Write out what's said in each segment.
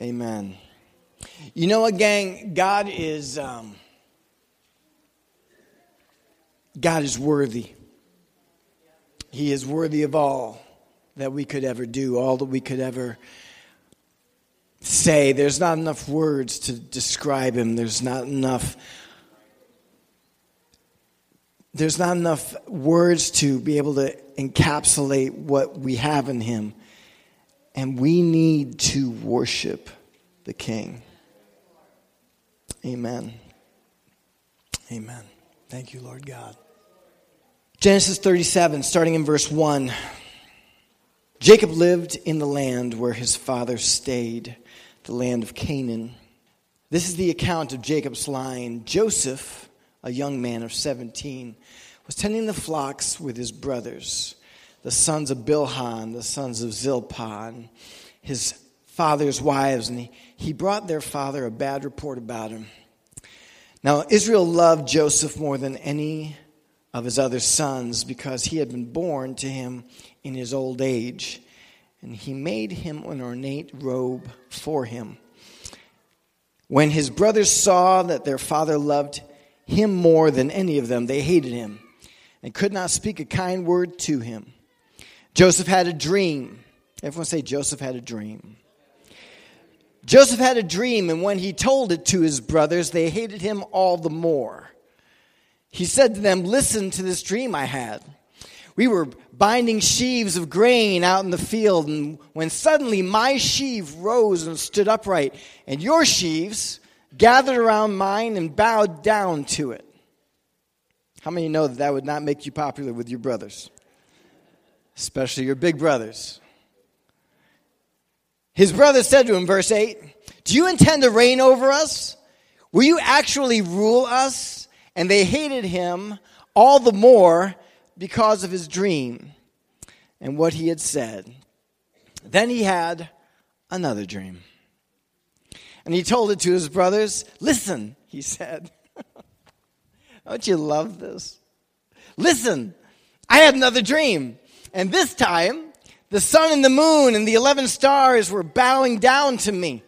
Amen. You know what, gang? God is um, God is worthy. He is worthy of all that we could ever do, all that we could ever say. There's not enough words to describe him. There's not enough there's not enough words to be able to encapsulate what we have in him. And we need to worship the King. Amen. Amen. Thank you, Lord God. Genesis 37, starting in verse 1. Jacob lived in the land where his father stayed, the land of Canaan. This is the account of Jacob's line. Joseph, a young man of 17, was tending the flocks with his brothers, the sons of Bilhah, the sons of Zilpah, and his father's wives, and he, he brought their father a bad report about him. Now, Israel loved Joseph more than any of his other sons because he had been born to him in his old age, and he made him an ornate robe for him. When his brothers saw that their father loved him more than any of them, they hated him and could not speak a kind word to him. Joseph had a dream. Everyone say, Joseph had a dream. Joseph had a dream, and when he told it to his brothers, they hated him all the more. He said to them, Listen to this dream I had. We were binding sheaves of grain out in the field, and when suddenly my sheaf rose and stood upright, and your sheaves gathered around mine and bowed down to it. How many know that that would not make you popular with your brothers? Especially your big brothers. His brother said to him, verse 8, Do you intend to reign over us? Will you actually rule us? And they hated him all the more because of his dream and what he had said. Then he had another dream. And he told it to his brothers. Listen, he said. Don't you love this? Listen, I had another dream. And this time, the sun and the moon and the 11 stars were bowing down to me.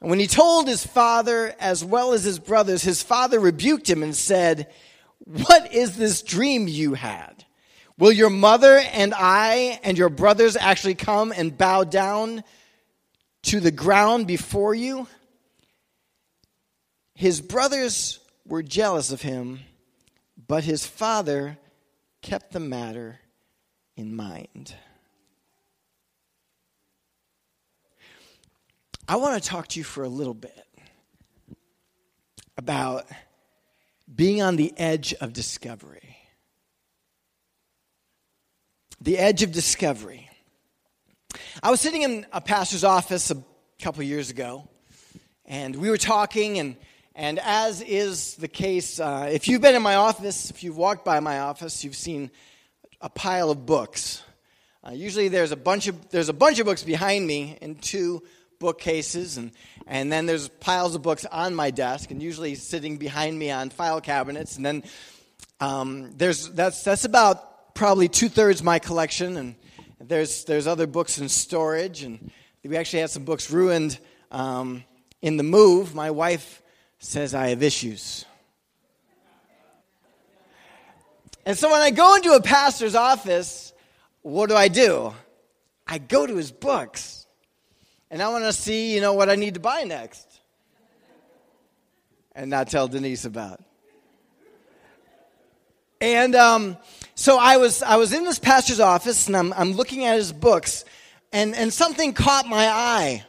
And when he told his father as well as his brothers, his father rebuked him and said, What is this dream you had? Will your mother and I and your brothers actually come and bow down to the ground before you? His brothers were jealous of him, but his father kept the matter in mind. I want to talk to you for a little bit about being on the edge of discovery. The edge of discovery. I was sitting in a pastor's office a couple years ago, and we were talking, and, and as is the case, uh, if you've been in my office, if you've walked by my office, you've seen a pile of books. Uh, usually there's a bunch of there's a bunch of books behind me in two bookcases, and, and then there's piles of books on my desk, and usually sitting behind me on file cabinets. And then um, there's, that's, that's about probably two thirds my collection, and there's, there's other books in storage, and we actually had some books ruined um, in the move. My wife says I have issues. And so when I go into a pastor's office, what do I do? I go to his books and I want to see, you know, what I need to buy next. And not tell Denise about. And um, so I was, I was in this pastor's office, and I'm, I'm looking at his books, and, and something caught my eye.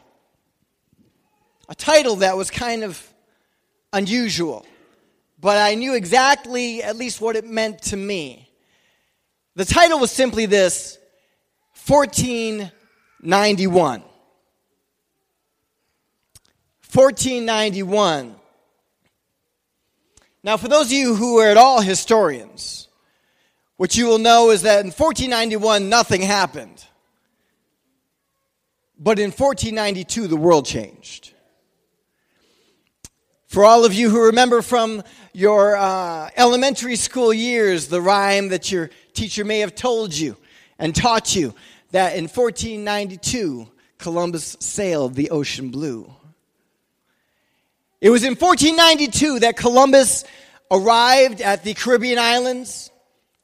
A title that was kind of unusual, but I knew exactly, at least, what it meant to me. The title was simply this 1491. 1491. Now, for those of you who are at all historians, what you will know is that in 1491, nothing happened. But in 1492, the world changed. For all of you who remember from your uh, elementary school years, the rhyme that your teacher may have told you and taught you that in 1492, Columbus sailed the ocean blue. It was in 1492 that Columbus arrived at the Caribbean islands,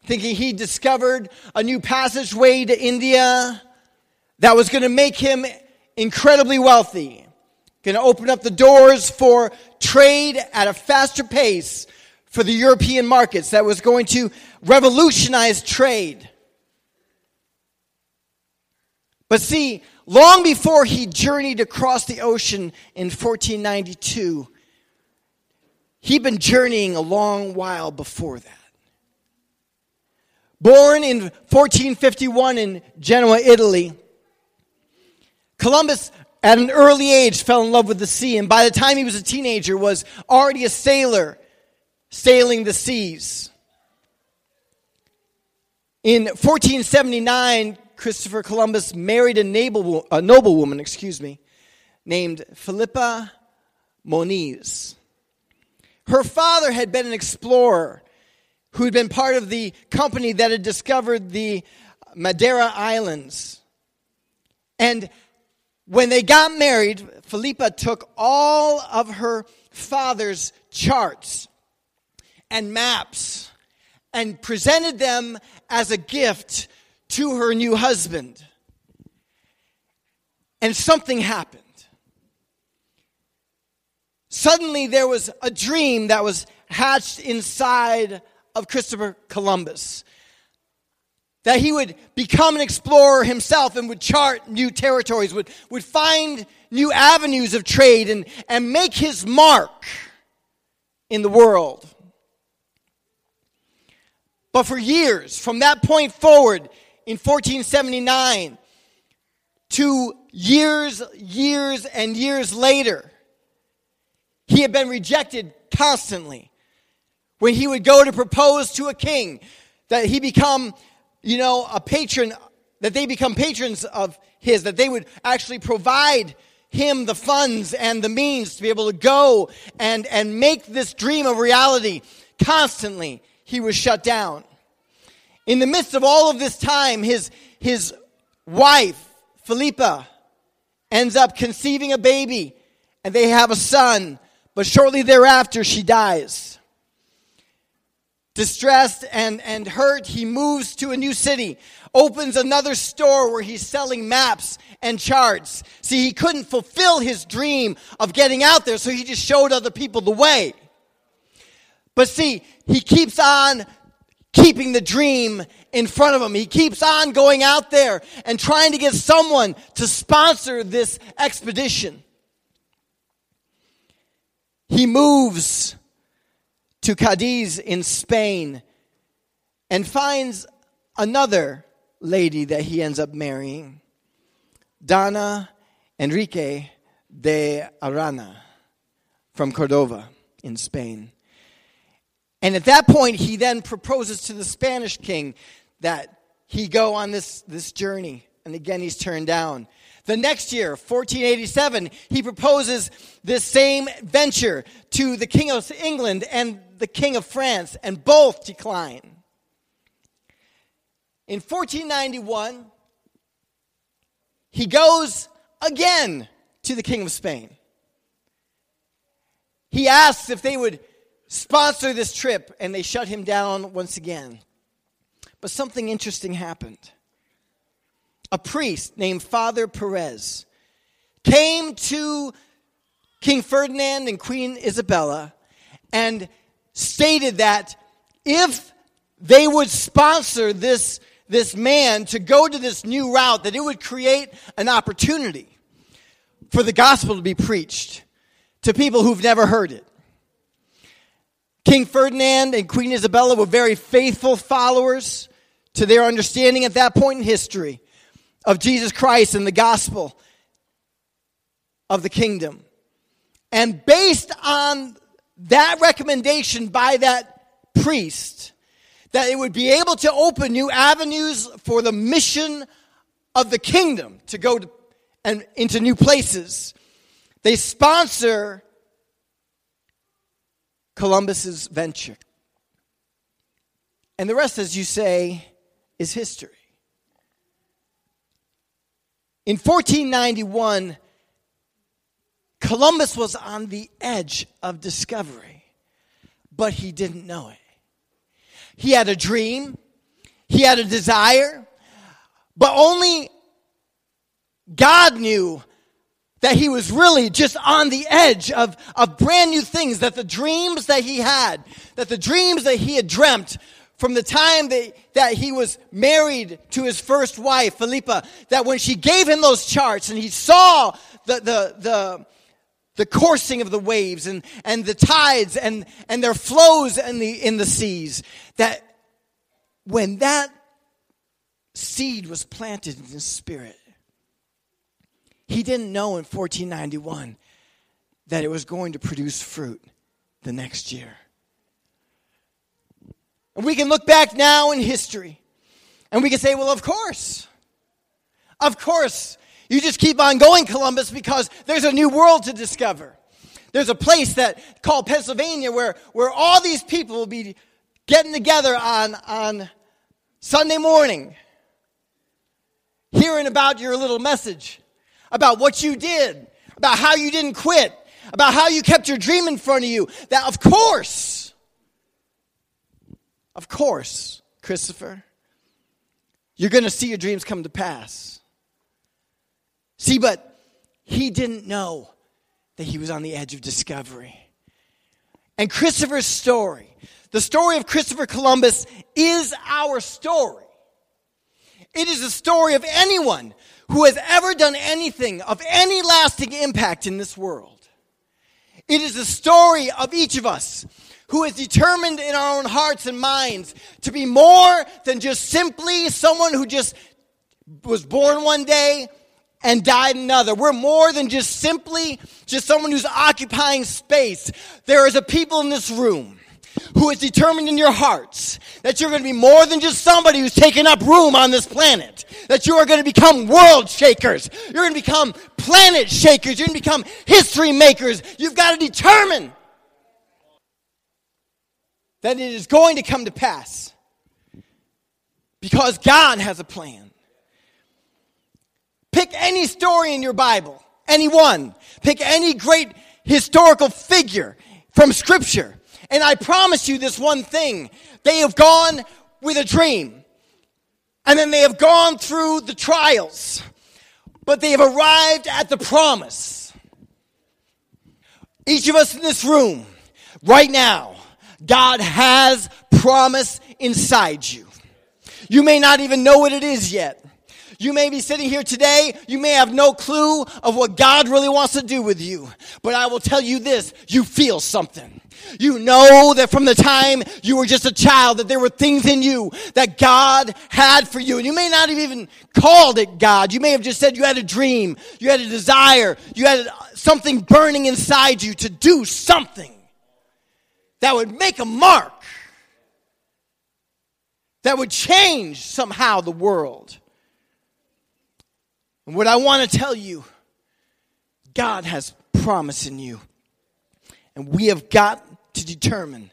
thinking he discovered a new passageway to India that was going to make him incredibly wealthy, going to open up the doors for trade at a faster pace for the European markets, that was going to revolutionize trade. But see, long before he journeyed across the ocean in 1492, he'd been journeying a long while before that. Born in 1451 in Genoa, Italy, Columbus at an early age fell in love with the sea and by the time he was a teenager was already a sailor sailing the seas. In 1479, Christopher Columbus married a, noble, noblewoman, excuse me, named Philippa Moniz. Her father had been an explorer who had been part of the company that had discovered the Madeira Islands. And when they got married, Philippa took all of her father's charts and maps and presented them as a gift to her new husband. And something happened. Suddenly, there was a dream that was hatched inside of Christopher Columbus that he would become an explorer himself and would chart new territories, would, would find new avenues of trade, and, and make his mark in the world. But for years, from that point forward, in 1479 to years, years, and years later, he had been rejected constantly. When he would go to propose to a king, that he become, you know, a patron, that they become patrons of his, that they would actually provide him the funds and the means to be able to go and, and make this dream a reality constantly he was shut down. In the midst of all of this time, his, his wife, Philippa, ends up conceiving a baby and they have a son, but shortly thereafter she dies. Distressed and, and hurt, he moves to a new city, opens another store where he's selling maps and charts. See, he couldn't fulfill his dream of getting out there, so he just showed other people the way. But see, he keeps on keeping the dream in front of him. He keeps on going out there and trying to get someone to sponsor this expedition. He moves to Cadiz in Spain and finds another lady that he ends up marrying, Donna Enrique de Arana from Cordova in Spain. And at that point, he then proposes to the Spanish king that he go on this, this journey. And again, he's turned down. The next year, 1487, he proposes this same venture to the King of England and the King of France, and both decline. In 1491, he goes again to the King of Spain. He asks if they would sponsor this trip, and they shut him down once again. But something interesting happened. A priest named Father Perez came to King Ferdinand and Queen Isabella and stated that if they would sponsor this, this man to go to this new route, that it would create an opportunity for the gospel to be preached to people who've never heard it. King Ferdinand and Queen Isabella were very faithful followers to their understanding at that point in history of Jesus Christ and the gospel of the kingdom. And based on that recommendation by that priest, that it would be able to open new avenues for the mission of the kingdom to go to, and into new places. They sponsor Columbus's venture. And the rest, as you say, is history. In 1491, Columbus was on the edge of discovery, but he didn't know it. He had a dream, he had a desire, but only God knew that he was really just on the edge of, of brand new things, that the dreams that he had, that the dreams that he had dreamt from the time that, that he was married to his first wife, Philippa, that when she gave him those charts and he saw the, the, the, the coursing of the waves and, and the tides and, and their flows in the, in the seas, that when that seed was planted in his spirit, he didn't know in 1491 that it was going to produce fruit the next year. And we can look back now in history and we can say, well, of course. Of course. You just keep on going, Columbus, because there's a new world to discover. There's a place that called Pennsylvania where, where all these people will be getting together on, on Sunday morning, hearing about your little message, about what you did, about how you didn't quit, about how you kept your dream in front of you. That, of course, of course, Christopher, you're going to see your dreams come to pass. See, but he didn't know that he was on the edge of discovery. And Christopher's story, the story of Christopher Columbus, is our story. It is the story of anyone who has ever done anything of any lasting impact in this world. It is the story of each of us who is determined in our own hearts and minds to be more than just simply someone who just was born one day and died another. We're more than just simply just someone who's occupying space. There is a people in this room who is determined in your hearts that you're going to be more than just somebody who's taking up room on this planet. That you are going to become world shakers. You're going to become planet shakers. You're going to become history makers. You've got to determine that it is going to come to pass because God has a plan. Pick any story in your Bible, any one. Pick any great historical figure from Scripture. And I promise you this one thing they have gone with a dream, and then they have gone through the trials, but they have arrived at the promise. Each of us in this room, right now, God has promise inside you. You may not even know what it is yet. You may be sitting here today, you may have no clue of what God really wants to do with you. But I will tell you this, you feel something. You know that from the time you were just a child that there were things in you that God had for you. And you may not have even called it God. You may have just said you had a dream, you had a desire, you had something burning inside you to do something that would make a mark, that would change somehow the world. And what I want to tell you, God has promise in you. And we have got to determine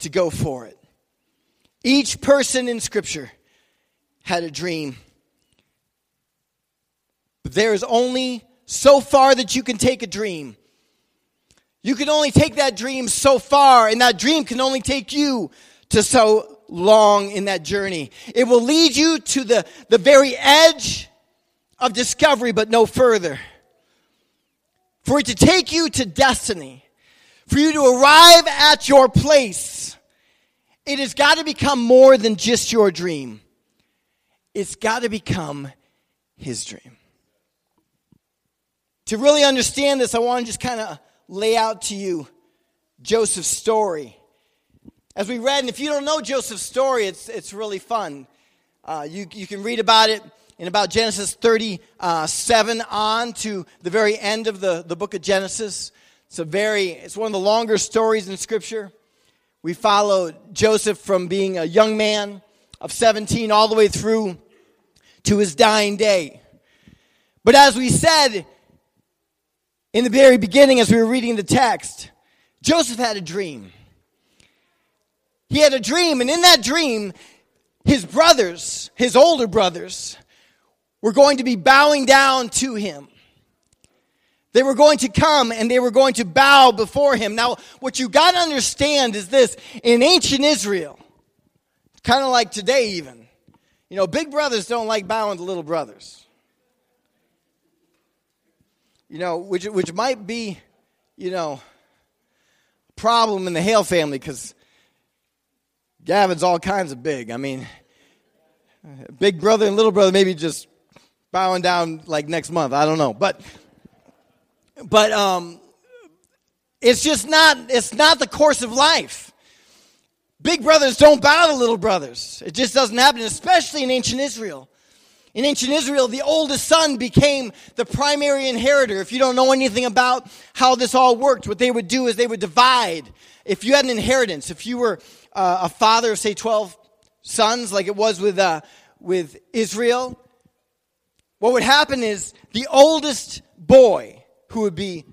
to go for it. Each person in Scripture had a dream. But there is only so far that you can take a dream. You can only take that dream so far, and that dream can only take you to so long in that journey. It will lead you to the, the very edge of discovery, but no further. For it to take you to destiny, for you to arrive at your place, it has got to become more than just your dream. It's got to become his dream. To really understand this, I want to just kind of lay out to you Joseph's story. As we read, and if you don't know Joseph's story, it's, it's really fun. Uh, you, you can read about it in about Genesis 37 on to the very end of the, the book of Genesis. It's a very, it's one of the longer stories in Scripture. We follow Joseph from being a young man of 17 all the way through to his dying day. But as we said, in the very beginning, as we were reading the text, Joseph had a dream. He had a dream, and in that dream, his brothers, his older brothers, were going to be bowing down to him. They were going to come and they were going to bow before him. Now, what you got to understand is this in ancient Israel, kind of like today, even, you know, big brothers don't like bowing to little brothers. You know, which, which might be, you know, a problem in the Hale family because Gavin's all kinds of big. I mean, big brother and little brother maybe just bowing down like next month. I don't know. But but um, it's just not it's not the course of life. Big brothers don't bow to little brothers. It just doesn't happen, especially in ancient Israel. In ancient Israel, the oldest son became the primary inheritor. If you don't know anything about how this all worked, what they would do is they would divide. If you had an inheritance, if you were uh, a father of, say, 12 sons, like it was with, uh, with Israel, what would happen is the oldest boy who would be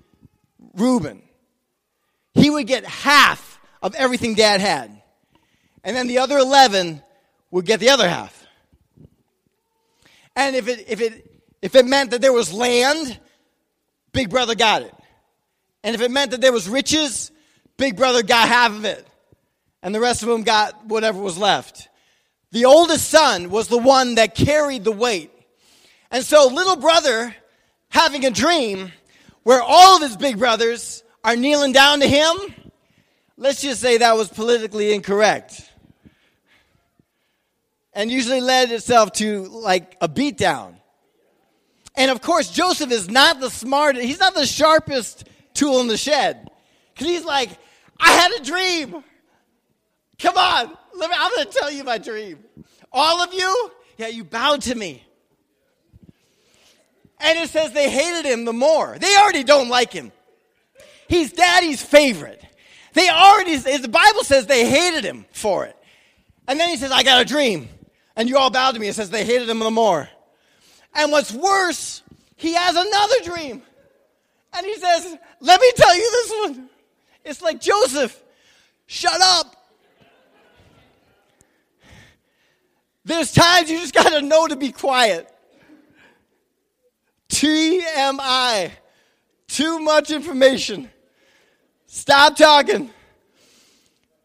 Reuben. He would get half of everything dad had. And then the other 11 would get the other half. And if it, if it, if it meant that there was land, big brother got it. And if it meant that there was riches, big brother got half of it. And the rest of them got whatever was left. The oldest son was the one that carried the weight. And so little brother having a dream where all of his big brothers are kneeling down to him, let's just say that was politically incorrect. And usually led itself to like a beatdown. And of course, Joseph is not the smartest, he's not the sharpest tool in the shed. Because he's like, I had a dream. Come on, me, I'm going to tell you my dream. All of you, yeah, you bowed to me. And it says they hated him the more. They already don't like him. He's daddy's favorite. They already, the Bible says they hated him for it. And then he says, I got a dream. And you all bowed to me. It says they hated him the more. And what's worse, he has another dream. And he says, Let me tell you this one. It's like Joseph, shut up. There's times you just got to know to be quiet. TMI. Too much information. Stop talking.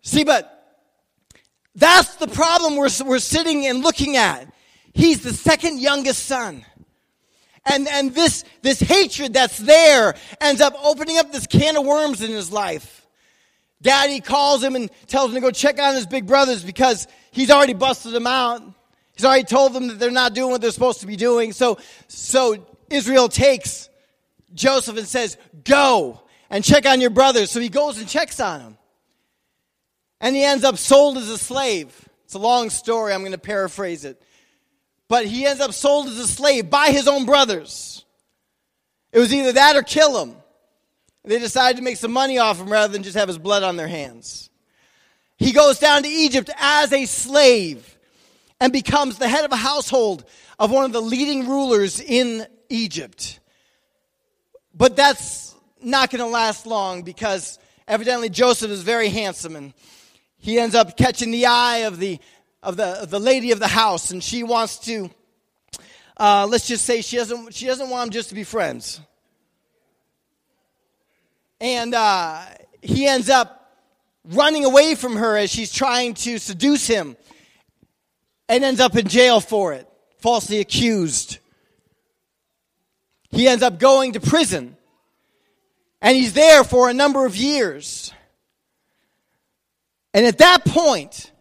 See, but that's the problem we're, we're sitting and looking at. He's the second youngest son. And, and this, this hatred that's there ends up opening up this can of worms in his life. Daddy calls him and tells him to go check on his big brothers because he's already busted them out. He's already told them that they're not doing what they're supposed to be doing. So, so Israel takes Joseph and says, Go and check on your brothers. So he goes and checks on them. And he ends up sold as a slave. It's a long story. I'm going to paraphrase it. But he ends up sold as a slave by his own brothers. It was either that or kill him. They decided to make some money off him rather than just have his blood on their hands. He goes down to Egypt as a slave and becomes the head of a household of one of the leading rulers in Egypt. But that's not going to last long because evidently Joseph is very handsome and he ends up catching the eye of the, of the, of the lady of the house and she wants to, uh, let's just say she doesn't, she doesn't want him just to be friends. And uh, he ends up running away from her as she's trying to seduce him and ends up in jail for it, falsely accused. He ends up going to prison. And he's there for a number of years. And at that point,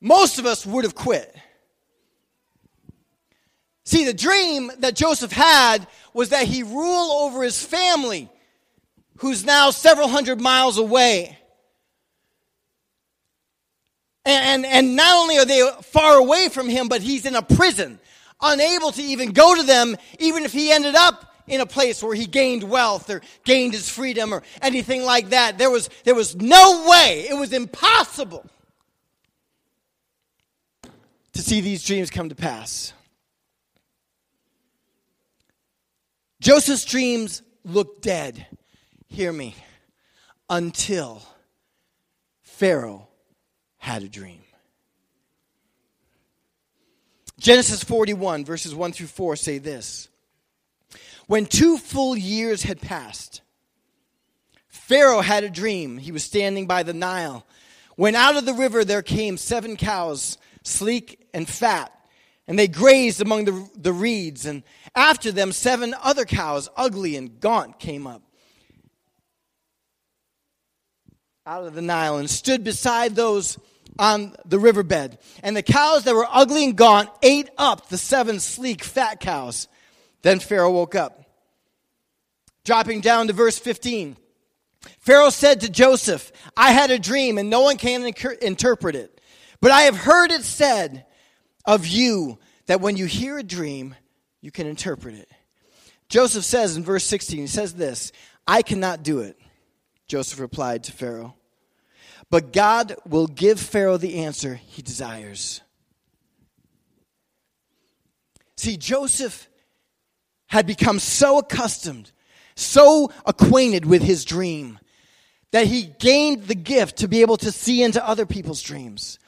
most of us would have quit. See, the dream that Joseph had was that he rule over his family, who's now several hundred miles away. And, and, and not only are they far away from him, but he's in a prison unable to even go to them, even if he ended up in a place where he gained wealth or gained his freedom or anything like that. There was, there was no way, it was impossible to see these dreams come to pass. Joseph's dreams looked dead, hear me, until Pharaoh had a dream. Genesis 41, verses 1 through 4 say this When two full years had passed, Pharaoh had a dream. He was standing by the Nile. When out of the river there came seven cows, sleek and fat, and they grazed among the, the reeds. And after them, seven other cows, ugly and gaunt, came up out of the Nile and stood beside those on the riverbed. And the cows that were ugly and gaunt ate up the seven sleek, fat cows. Then Pharaoh woke up. Dropping down to verse 15. Pharaoh said to Joseph, I had a dream and no one can interpret it. But I have heard it said of you that when you hear a dream, you can interpret it. Joseph says in verse 16, he says this I cannot do it. Joseph replied to Pharaoh. But God will give Pharaoh the answer he desires. See, Joseph had become so accustomed, so acquainted with his dream, that he gained the gift to be able to see into other people's dreams.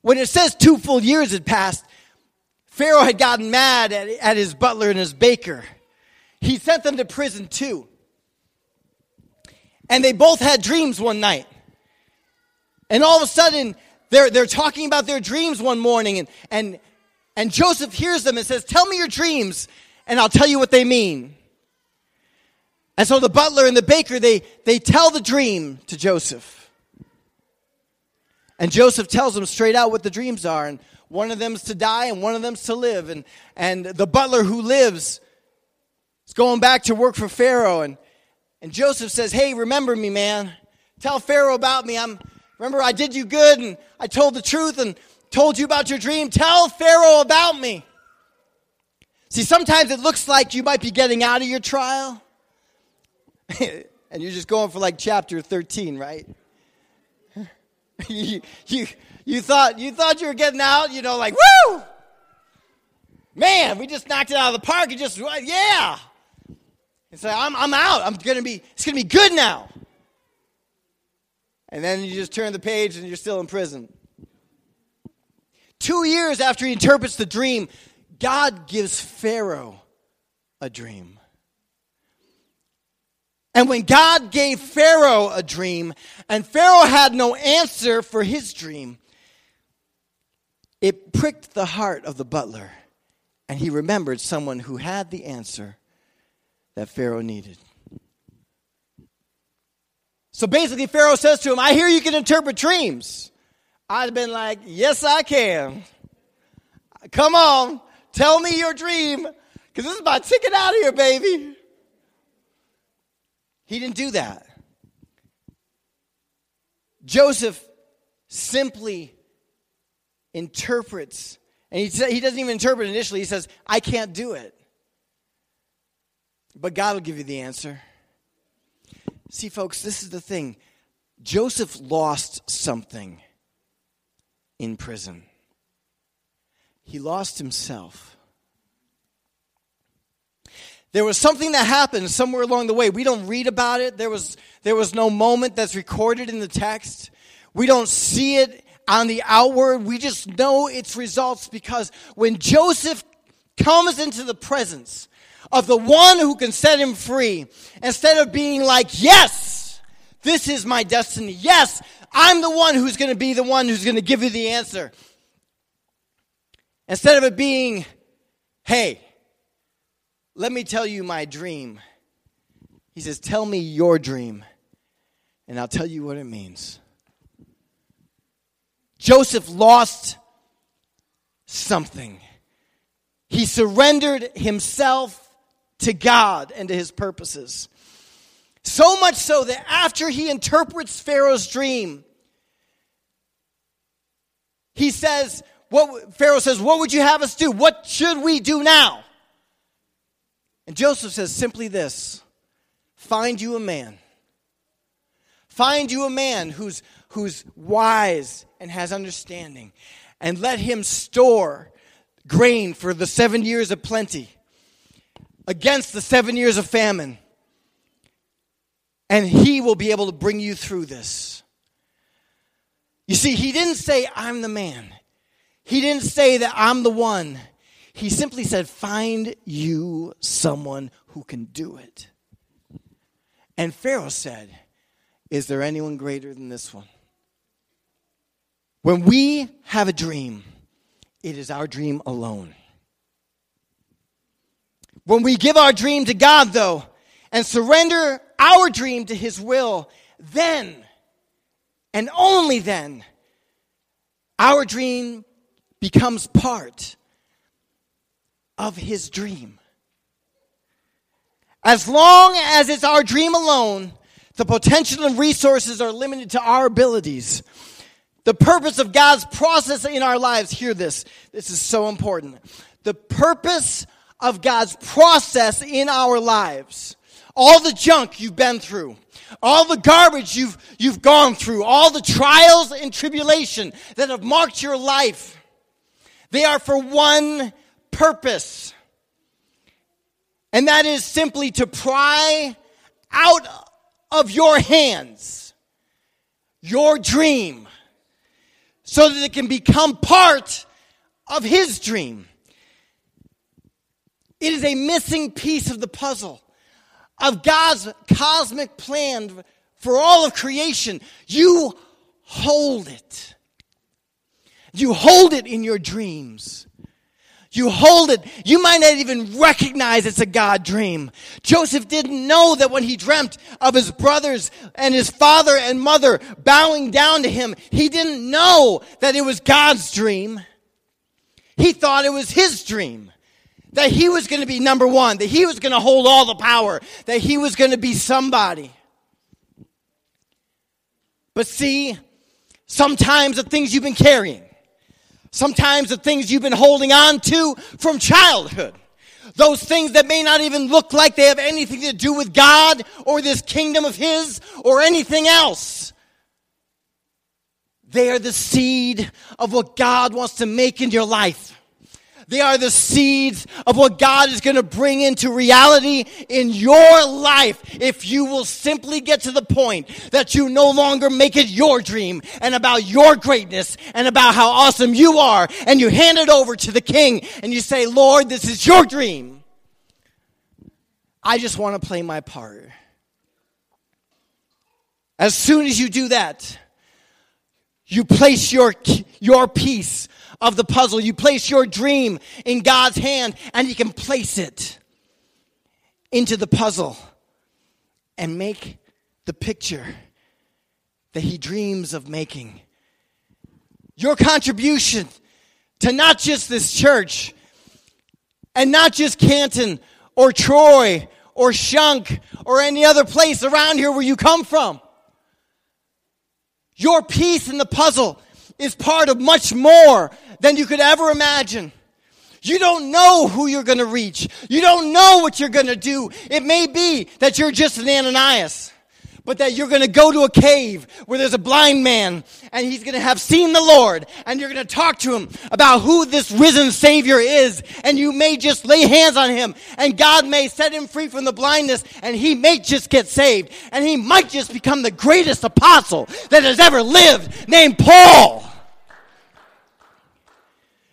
When it says two full years had passed, Pharaoh had gotten mad at, at his butler and his baker. He sent them to prison too. And they both had dreams one night. And all of a sudden, they're, they're talking about their dreams one morning, and, and, and Joseph hears them and says, Tell me your dreams, and I'll tell you what they mean. And so the butler and the baker, they, they tell the dream to Joseph. And Joseph tells them straight out what the dreams are. And one of them's to die and one of them's to live. And, and the butler who lives is going back to work for Pharaoh. And, and Joseph says, Hey, remember me, man. Tell Pharaoh about me. I'm, Remember, I did you good and I told the truth and told you about your dream. Tell Pharaoh about me. See, sometimes it looks like you might be getting out of your trial. and you're just going for like chapter 13, right? you, you, you, thought, you thought you were getting out, you know, like, woo! Man, we just knocked it out of the park and just, yeah! And say, I'm, I'm out. I'm gonna be, it's gonna be good now and then you just turn the page and you're still in prison. Two years after he interprets the dream, God gives Pharaoh a dream. And when God gave Pharaoh a dream, and Pharaoh had no answer for his dream, it pricked the heart of the butler, and he remembered someone who had the answer that Pharaoh needed. So basically, Pharaoh says to him, I hear you can interpret dreams. I'd have been like, Yes, I can. Come on, tell me your dream, because this is my ticket out of here, baby. He didn't do that. Joseph simply interprets, and he, he doesn't even interpret initially. He says, I can't do it. But God will give you the answer. See, folks, this is the thing Joseph lost something in prison, he lost himself. There was something that happened somewhere along the way. We don't read about it. There was, there was no moment that's recorded in the text. We don't see it on the outward. We just know its results because when Joseph comes into the presence of the one who can set him free instead of being like, yes, this is my destiny. Yes, I'm the one who's going to be the one who's going to give you the answer. Instead of it being, hey, let me tell you my dream. He says, tell me your dream, and I'll tell you what it means. Joseph lost something. He surrendered himself to God and to his purposes. So much so that after he interprets Pharaoh's dream, he says, what Pharaoh says, What would you have us do? What should we do now? And Joseph says simply this find you a man. Find you a man who's, who's wise and has understanding, and let him store grain for the seven years of plenty against the seven years of famine. And he will be able to bring you through this. You see, he didn't say, I'm the man. He didn't say that I'm the one. He simply said, Find you someone who can do it. And Pharaoh said, Is there anyone greater than this one? When we have a dream, it is our dream alone. When we give our dream to God, though, and surrender our dream to His will, then, and only then, our dream becomes part of His dream. As long as it's our dream alone, the potential and resources are limited to our abilities. The purpose of God's process in our lives, hear this, this is so important. The purpose of God's process in our lives, all the junk you've been through, all the garbage you've, you've gone through, all the trials and tribulation that have marked your life, they are for one purpose. And that is simply to pry out of your hands your dream so that it can become part of his dream. It is a missing piece of the puzzle of God's cosmic plan for all of creation. You hold it. You hold it in your dreams. You hold it. You might not even recognize it's a God dream. Joseph didn't know that when he dreamt of his brothers and his father and mother bowing down to him, he didn't know that it was God's dream. He thought it was his dream that he was going to be number one, that he was going to hold all the power, that he was going to be somebody. But see, sometimes the things you've been carrying, sometimes the things you've been holding on to from childhood, those things that may not even look like they have anything to do with God or this kingdom of His or anything else. They are the seed of what God wants to make in your life. They are the seeds of what God is going to bring into reality in your life if you will simply get to the point that you no longer make it your dream and about your greatness and about how awesome you are and you hand it over to the king and you say, Lord, this is your dream. I just want to play my part. As soon as you do that, you place your, your piece of the puzzle. You place your dream in God's hand and He can place it into the puzzle and make the picture that He dreams of making. Your contribution to not just this church and not just Canton or Troy or Shunk or any other place around here where you come from. Your piece in the puzzle is part of much more than you could ever imagine. You don't know who you're going to reach. You don't know what you're going to do. It may be that you're just an Ananias, but that you're going to go to a cave where there's a blind man and he's going to have seen the Lord and you're going to talk to him about who this risen Savior is. And you may just lay hands on him and God may set him free from the blindness and he may just get saved and he might just become the greatest apostle that has ever lived named Paul.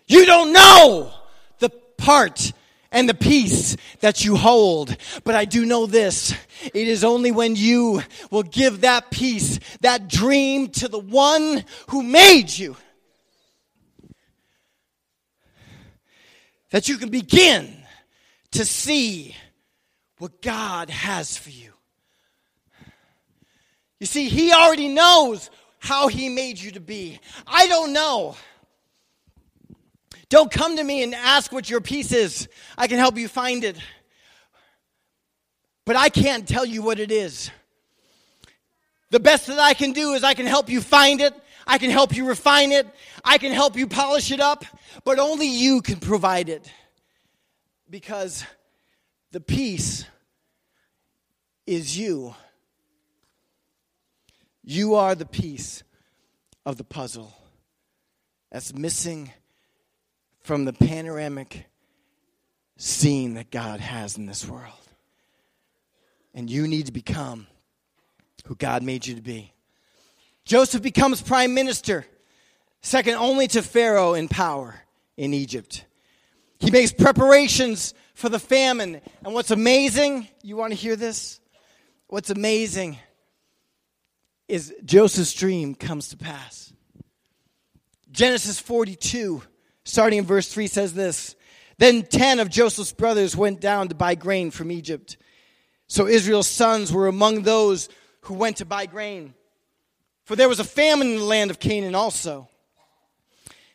You don't know the part and the piece that you hold. But I do know this. It is only when you will give that piece, that dream to the one who made you, that you can begin to see what God has for you. You see, He already knows how He made you to be. I don't know. Don't come to me and ask what your piece is. I can help you find it. But I can't tell you what it is. The best that I can do is I can help you find it. I can help you refine it. I can help you polish it up. But only you can provide it. Because the piece is you. You are the piece of the puzzle that's missing from the panoramic scene that God has in this world. And you need to become who God made you to be. Joseph becomes prime minister. second only to Pharaoh in power in Egypt. He makes preparations for the famine. And what's amazing, you want to hear this? What's amazing is Joseph's dream comes to pass. Genesis 42, starting in verse 3, says this Then ten of Joseph's brothers went down to buy grain from Egypt. So Israel's sons were among those who went to buy grain. For there was a famine in the land of Canaan also.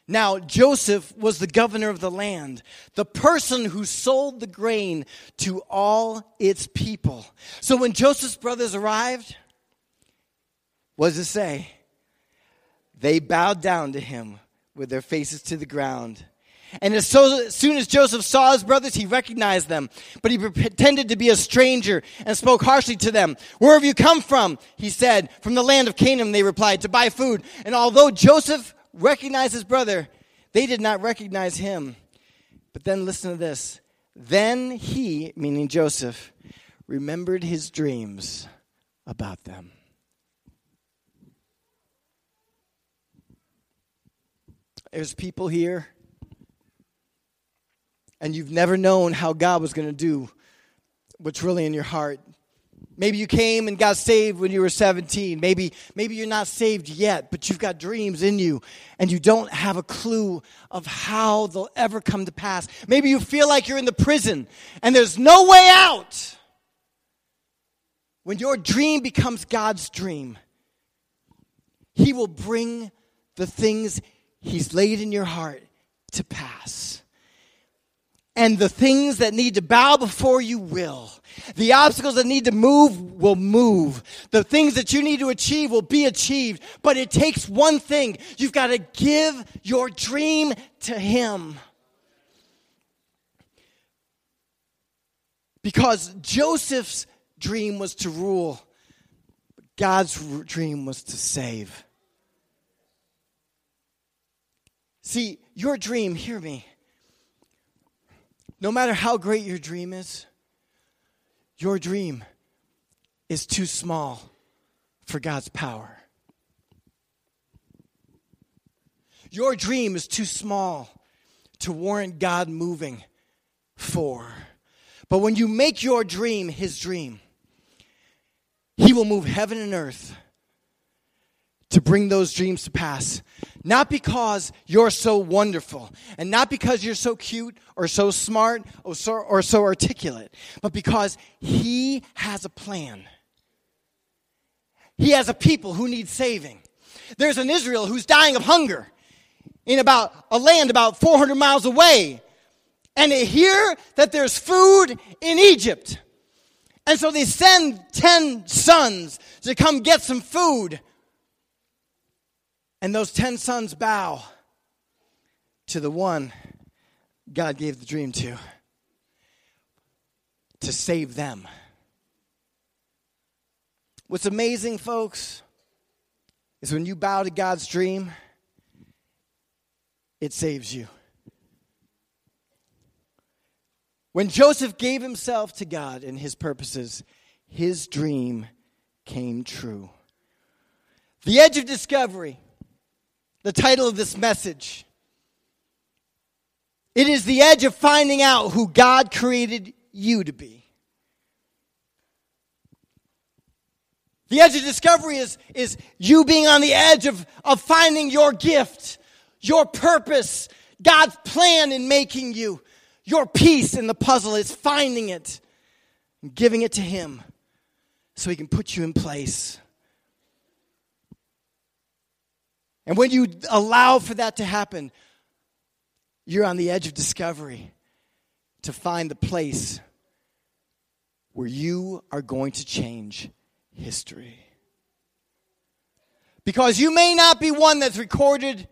Now, Joseph was the governor of the land, the person who sold the grain to all its people. So when Joseph's brothers arrived, what does it say? They bowed down to him with their faces to the ground. And as, so, as soon as Joseph saw his brothers, he recognized them. But he pretended to be a stranger and spoke harshly to them. Where have you come from? He said. From the land of Canaan, they replied, to buy food. And although Joseph recognized his brother, they did not recognize him. But then listen to this. Then he, meaning Joseph, remembered his dreams about them. There's people here, and you've never known how God was going to do what's really in your heart. Maybe you came and got saved when you were 17. Maybe, maybe you're not saved yet, but you've got dreams in you and you don't have a clue of how they'll ever come to pass. Maybe you feel like you're in the prison and there's no way out. When your dream becomes God's dream, He will bring the things He's laid in your heart to pass. And the things that need to bow before you will. The obstacles that need to move will move. The things that you need to achieve will be achieved. But it takes one thing. You've got to give your dream to Him. Because Joseph's dream was to rule, God's dream was to save. See, your dream, hear me. No matter how great your dream is, your dream is too small for God's power. Your dream is too small to warrant God moving for. But when you make your dream his dream, he will move heaven and earth to bring those dreams to pass. Not because you're so wonderful, and not because you're so cute or so smart or so, or so articulate, but because He has a plan. He has a people who need saving. There's an Israel who's dying of hunger in about a land about 400 miles away. And they hear that there's food in Egypt. And so they send 10 sons to come get some food and those 10 sons bow to the one God gave the dream to, to save them. What's amazing, folks, is when you bow to God's dream, it saves you. When Joseph gave himself to God and his purposes, his dream came true. The edge of discovery the title of this message. It is the edge of finding out who God created you to be. The edge of discovery is, is you being on the edge of, of finding your gift, your purpose, God's plan in making you. Your piece in the puzzle is finding it and giving it to Him so He can put you in place. And when you allow for that to happen, you're on the edge of discovery to find the place where you are going to change history. Because you may not be one that's recorded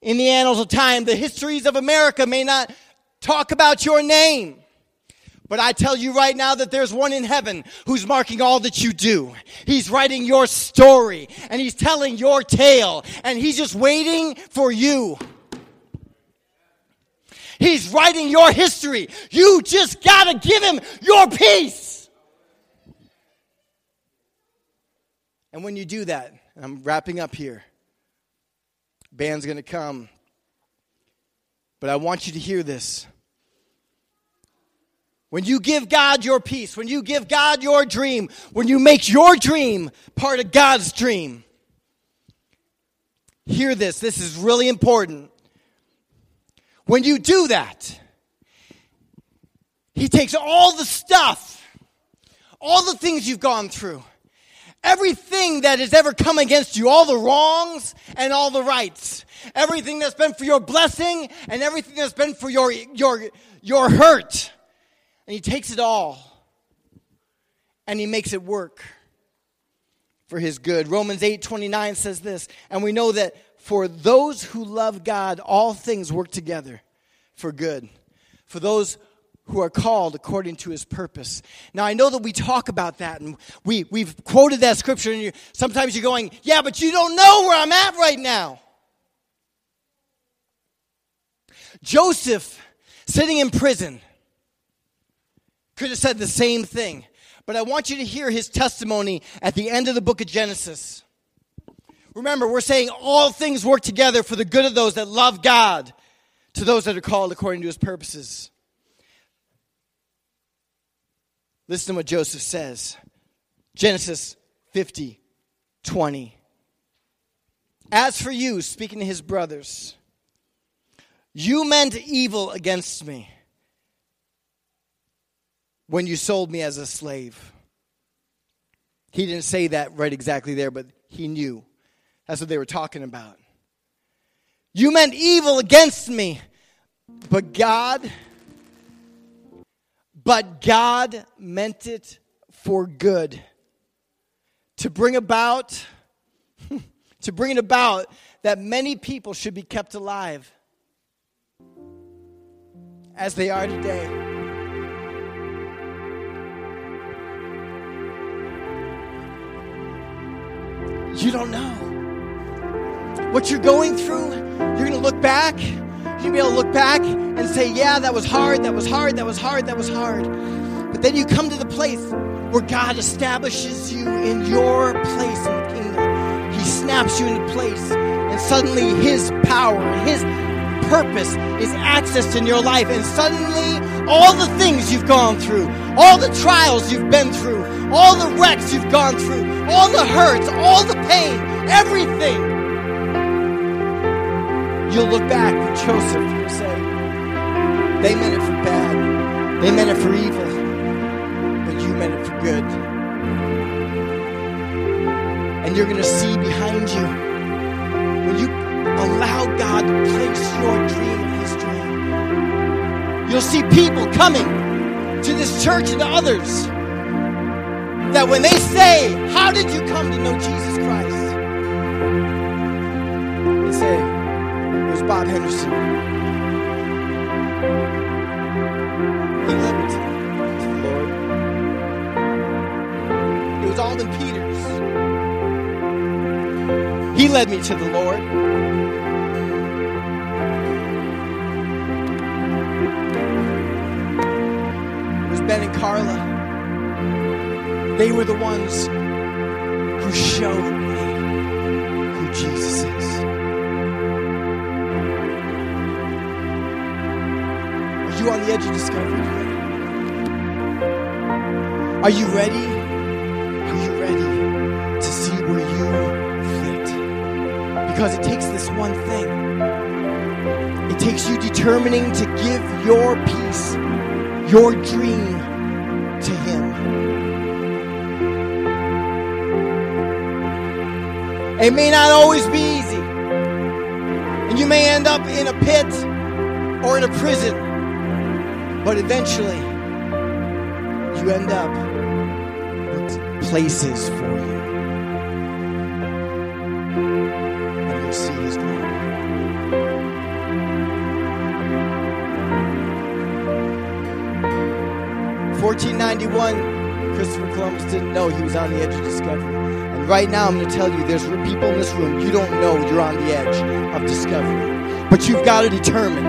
in the annals of time. The histories of America may not talk about your name. But I tell you right now that there's one in heaven who's marking all that you do. He's writing your story and he's telling your tale and he's just waiting for you. He's writing your history. You just gotta give him your piece. And when you do that, I'm wrapping up here, Band's to come. But I want you to hear this. When you give God your piece, when you give God your dream, when you make your dream part of God's dream, hear this. This is really important. When you do that, He takes all the stuff, all the things you've gone through, everything that has ever come against you, all the wrongs and all the rights, everything that's been for your blessing and everything that's been for your, your, your hurt. And he takes it all and he makes it work for his good. Romans 8 29 says this, and we know that for those who love God, all things work together for good. For those who are called according to his purpose. Now, I know that we talk about that and we, we've quoted that scripture, and you, sometimes you're going, Yeah, but you don't know where I'm at right now. Joseph, sitting in prison, could have said the same thing. But I want you to hear his testimony at the end of the book of Genesis. Remember, we're saying all things work together for the good of those that love God, to those that are called according to his purposes. Listen to what Joseph says Genesis 50 20. As for you, speaking to his brothers, you meant evil against me when you sold me as a slave. He didn't say that right exactly there, but he knew. That's what they were talking about. You meant evil against me, but God but God meant it for good. To bring about to bring it about that many people should be kept alive as they are today. You don't know. What you're going through, you're going to look back You'll be able to look back and say, Yeah, that was hard, that was hard, that was hard, that was hard. But then you come to the place where God establishes you in your place in the kingdom. He snaps you into place, and suddenly His power and His purpose is accessed in your life. And suddenly, all the things you've gone through, all the trials you've been through, all the wrecks you've gone through, all the hurts, all the pain, everything you'll look back with Joseph and say, they meant it for bad, they meant it for evil, but you meant it for good. And you're going to see behind you allow God to place your dream in His dream. You'll see people coming to this church and to others that when they say, How did you come to know Jesus Christ? They say, It was Bob Henderson. He led me to, the Lord. It was Alden Peters. Led me to the Lord. It was Ben and Carla. They were the ones who showed me who Jesus is. Are you on the edge of discovery? Are you ready? Because it takes this one thing. It takes you determining to give your piece, your dream to Him. It may not always be easy. And you may end up in a pit or in a prison but eventually, you end up with places for you. 1491, Christopher Columbus didn't know he was on the edge of discovery. And right now, I'm going to tell you there's people in this room, you don't know you're on the edge of discovery. But you've got to determine.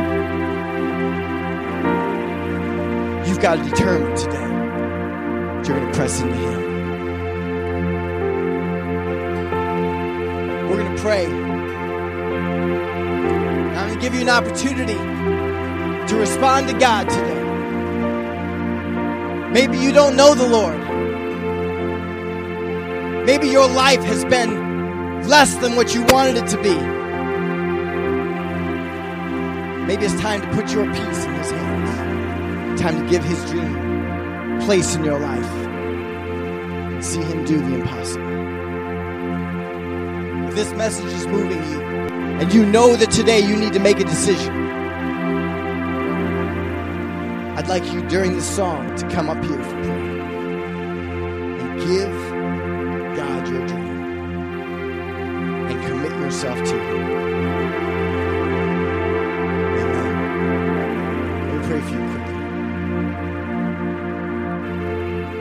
You've got to determine today that you're going to press into Him. We're going to pray. I'm going to give you an opportunity to respond to God today. Maybe you don't know the Lord. Maybe your life has been less than what you wanted it to be. Maybe it's time to put your peace in His hands. Time to give His dream place in your life. And see Him do the impossible. If this message is moving you, and you know that today you need to make a decision, I'd like you during this song to come up here